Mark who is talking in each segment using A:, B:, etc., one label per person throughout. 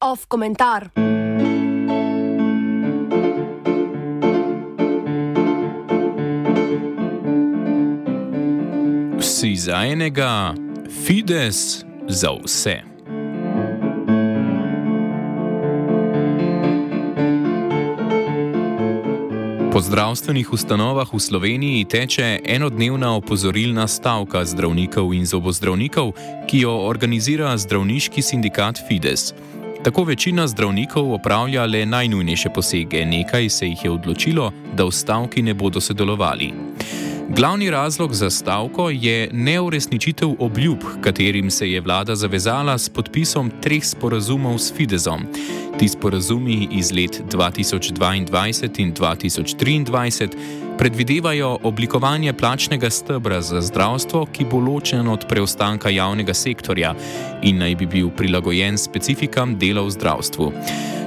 A: Off komentar.
B: Vsi za enega, Fides za vse. Po zdravstvenih ustanovah v Sloveniji teče enodnevna opozorilna stavka zdravnikov in zobozdravnikov, ki jo organizira zdravniški sindikat Fides. Tako večina zdravnikov opravlja le najnujnejše posege, nekaj se jih je odločilo, da v stavki ne bodo sodelovali. Glavni razlog za stavko je neuresničitev obljub, katerim se je vlada zavezala s podpisom treh sporazumov s Fidezom. Ti sporazumi iz let 2022 in 2023 predvidevajo oblikovanje plačnega stebra za zdravstvo, ki bo ločen od preostanka javnega sektorja in naj bi bil prilagojen specifikam dela v zdravstvu.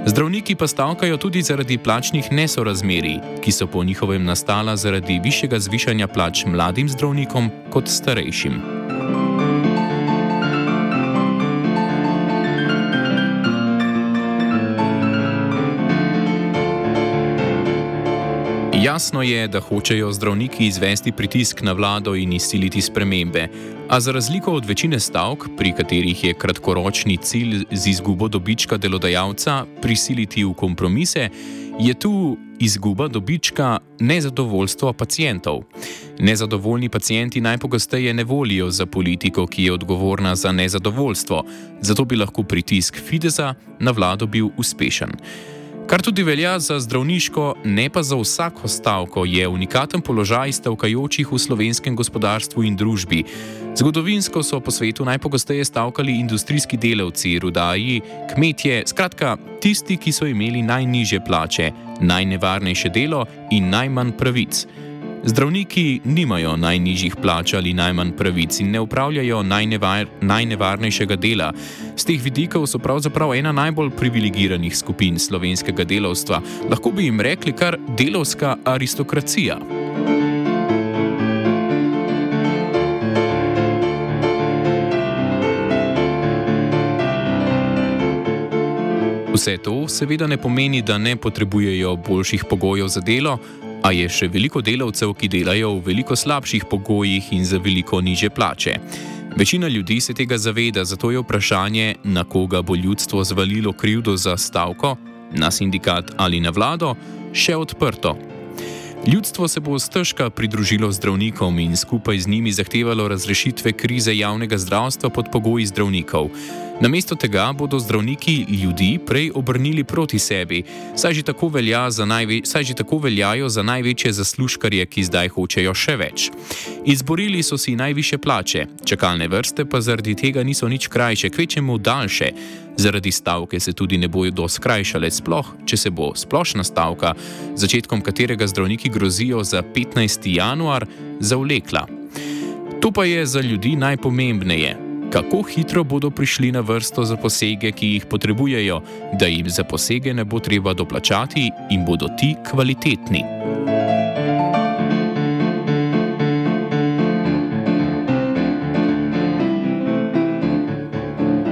B: Zdravniki pa stavkajo tudi zaradi plačnih nesorazmerij, ki so po njihovem nastala zaradi višjega zvišanja plač mladim zdravnikom kot starejšim. Jasno je, da hočejo zdravniki izvesti pritisk na vlado in izsiliti spremembe, a za razliko od večine stavk, pri katerih je kratkoročni cilj z izgubo dobička delodajalca prisiliti v kompromise, je tu izguba dobička nezadovoljstva pacijentov. Nezadovoljni pacijenti najpogosteje ne volijo za politiko, ki je odgovorna za nezadovoljstvo, zato bi lahko pritisk Fidesa na vlado bil uspešen. Kar tudi velja za zdravniško, ne pa za vsako stavko, je unikaten položaj stavkajočih v slovenskem gospodarstvu in družbi. Zgodovinsko so po svetu najpogosteje stavkali industrijski delavci, rudaji, kmetje, skratka tisti, ki so imeli najniže plače, najnevarnejše delo in najmanj pravic. Zdravniki nimajo najnižjih plač ali najmanj pravic in ne upravljajo najnevar, najnevarnejšega dela. Z teh vidikov so pravzaprav ena najbolj privilegiranih skupin slovenskega delovstva, lahko bi jim rekli kar delovska aristokracija. Vse to seveda ne pomeni, da ne potrebujejo boljših pogojev za delo, A je še veliko delavcev, ki delajo v veliko slabših pogojih in za veliko niže plače. Večina ljudi se tega zaveda, zato je vprašanje, na koga bo ljudstvo zvalilo krivdo za stavko, na sindikat ali na vlado, še odprto. Ljudstvo se bo stežka pridružilo zdravnikom in skupaj z njimi zahtevalo razrešitve krize javnega zdravstva pod pogoji zdravnikov. Namesto tega bodo zdravniki ljudi prej obrnili proti sebi, saj že tako, velja saj že tako veljajo za največje zaslužkarje, ki zdaj hočejo še več. Izborili so si najviše plače, čakalne vrste pa zaradi tega niso nič krajše, kvečemu daljše. Zaradi stavke se tudi ne bojo doskrajšale, sploh če se bo splošna stavka, začetkom katerega zdravniki grozijo za 15. januar, zavlekla. To pa je za ljudi najpomembnejše kako hitro bodo prišli na vrsto za posege, ki jih potrebujejo, da jim za posege ne bo treba doplačati in bodo ti kvalitetni.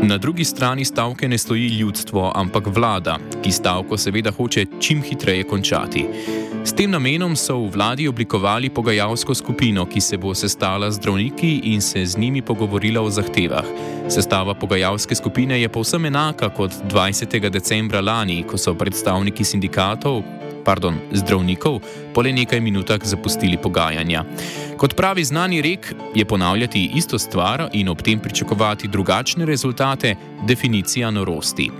B: Na drugi strani stavke ne stoji ljudstvo, ampak vlada, ki stavko seveda hoče čim hitreje končati. S tem namenom so v vladi oblikovali pogajalsko skupino, ki se bo sestala z zdravniki in se z njimi pogovorila o zahtevah. Sestava pogajalske skupine je povsem enaka kot 20. decembra lani, ko so predstavniki sindikatov, pardon, zdravnikov, po le nekaj minutah zapustili pogajanja. Kot pravi znani rek, je ponavljati isto stvar in ob tem pričakovati drugačne rezultate definicija norosti.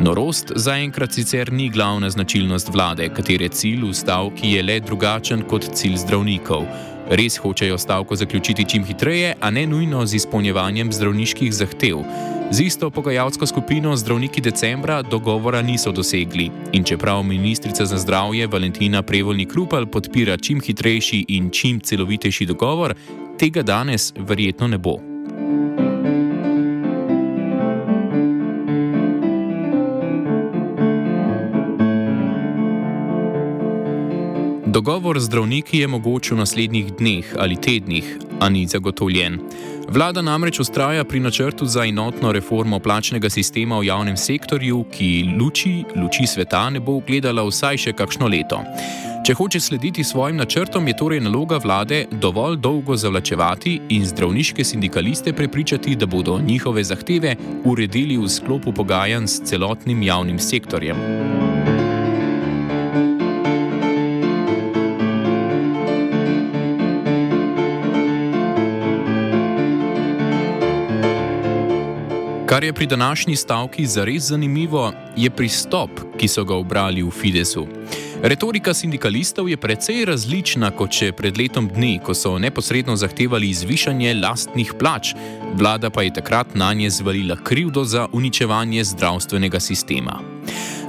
B: Norost zaenkrat sicer ni glavna značilnost vlade, katere cilj v stavki je le drugačen kot cilj zdravnikov. Res hočejo stavko zaključiti čim hitreje, a ne nujno z izpolnjevanjem zdravniških zahtev. Z isto pogajalsko skupino zdravniki decembra dogovora niso dosegli in čeprav ministrica za zdravje Valentina Prevoljni Krupal podpira čim hitrejši in čim celovitejši dogovor, tega danes verjetno ne bo. Dogovor z zdravniki je mogoč v naslednjih dneh ali tednih, a ni zagotovljen. Vlada namreč ustraja pri načrtu za enotno reformo plačnega sistema v javnem sektorju, ki luči, luči sveta ne bo gledala vsaj še kakšno leto. Če hoče slediti svojim načrtom, je torej naloga vlade dovolj dolgo zavlačevati in zdravniške sindikaliste prepričati, da bodo njihove zahteve uredili v sklopu pogajanj s celotnim javnim sektorjem. Kar je pri današnji stavki zares zanimivo, je pristop, ki so ga obrali v Fidesu. Retorika sindikalistov je precej različna kot še pred letom dni, ko so neposredno zahtevali zvišanje lastnih plač, vlada pa je takrat na nje zvalila krivdo za uničevanje zdravstvenega sistema.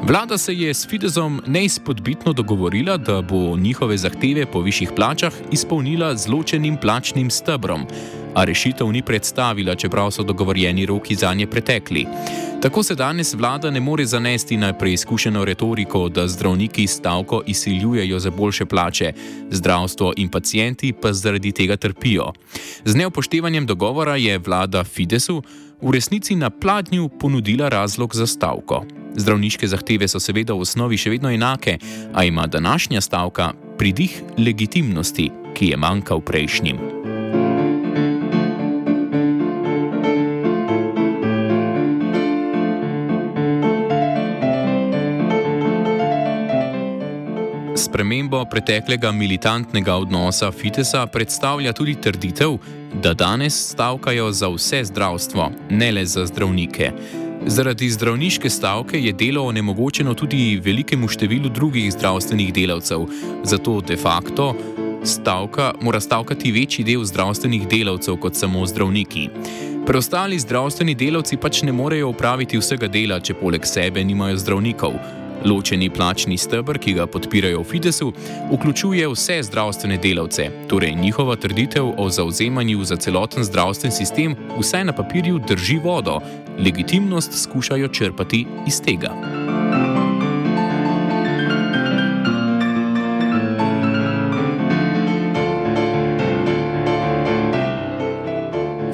B: Vlada se je s Fidesom neizpodbitno dogovorila, da bo njihove zahteve po višjih plačah izpolnila z ločenim plačnim stebrom, a rešitev ni predstavila, čeprav so dogovorjeni roki za nje pretekli. Tako se danes vlada ne more zanesti na preizkušeno retoriko, da zdravniki stavko izsiljujejo za boljše plače, zdravstvo in pacijenti pa zaradi tega trpijo. Z neopoštevanjem dogovora je vlada Fidesu v resnici na pladnju ponudila razlog za stavko. Zdravniške zahteve so seveda v osnovi še vedno enake, a ima današnja stavka pridih legitimnosti, ki je manjkal prejšnjim. Spremembo preteklega militantnega odnosa Fitesa predstavlja tudi trditev, da danes stavkajo za vse zdravstvo, ne le za zdravnike. Zaradi zdravniške stavke je delo onemogočeno tudi velikemu številu drugih zdravstvenih delavcev, zato de facto stavka, mora stavkati večji del zdravstvenih delavcev kot samo zdravniki. Preostali zdravstveni delavci pač ne morejo upraviti vsega dela, če poleg sebe nimajo zdravnikov. Ločeni plačni stebr, ki ga podpirajo v Fidesu, vključuje vse zdravstvene delavce, torej njihova trditev o zauzemanju za celoten zdravstven sistem vsaj na papirju drži vodo, legitimnost skušajo črpati iz tega.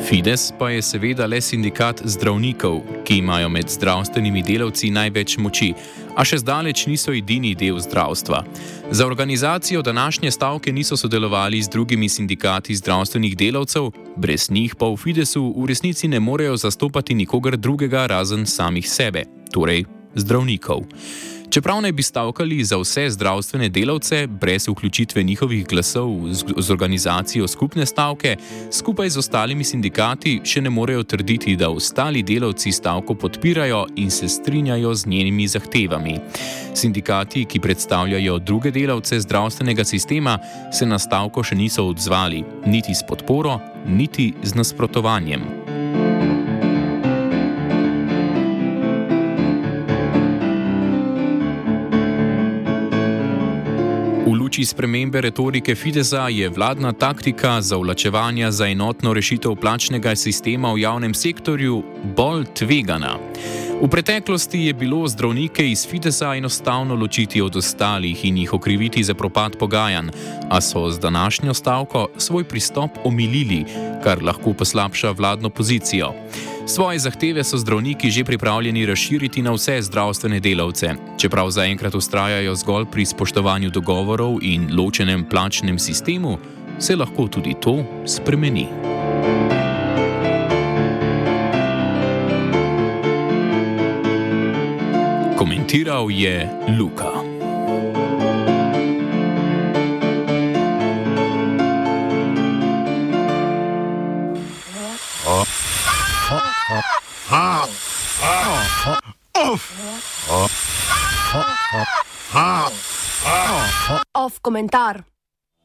B: Fides pa je seveda le sindikat zdravnikov, ki imajo med zdravstvenimi delavci največ moči, a še zdaleč niso edini del zdravstva. Za organizacijo današnje stavke niso sodelovali z drugimi sindikati zdravstvenih delavcev, brez njih pa v Fidesu v resnici ne morejo zastopati nikogar drugega razen samih sebe, torej zdravnikov. Čeprav naj bi stavkali za vse zdravstvene delavce, brez vključitve njihovih glasov z organizacijo skupne stavke, skupaj z ostalimi sindikati še ne morejo trditi, da ostali delavci stavko podpirajo in se strinjajo z njenimi zahtevami. Sindikati, ki predstavljajo druge delavce zdravstvenega sistema, se na stavko še niso odzvali, niti s podporo, niti z nasprotovanjem. Luči spremembe retorike Fidesa je vladna taktika zavlačevanja za enotno rešitev plačnega sistema v javnem sektorju bolj tvegana. V preteklosti je bilo zdravnike iz Fidesa enostavno ločiti od ostalih in jih okriviti za propad pogajanj, a so z današnjo stavko svoj pristop omilili, kar lahko poslabša vladno pozicijo. Svoje zahteve so zdravniki že pripravljeni razširiti na vse zdravstvene delavce, čeprav zaenkrat ustrajajo zgolj pri spoštovanju dogovorov in ločenem plačnem sistemu, se lahko tudi to spremeni. Komentiral je Luka.
A: Off komentar.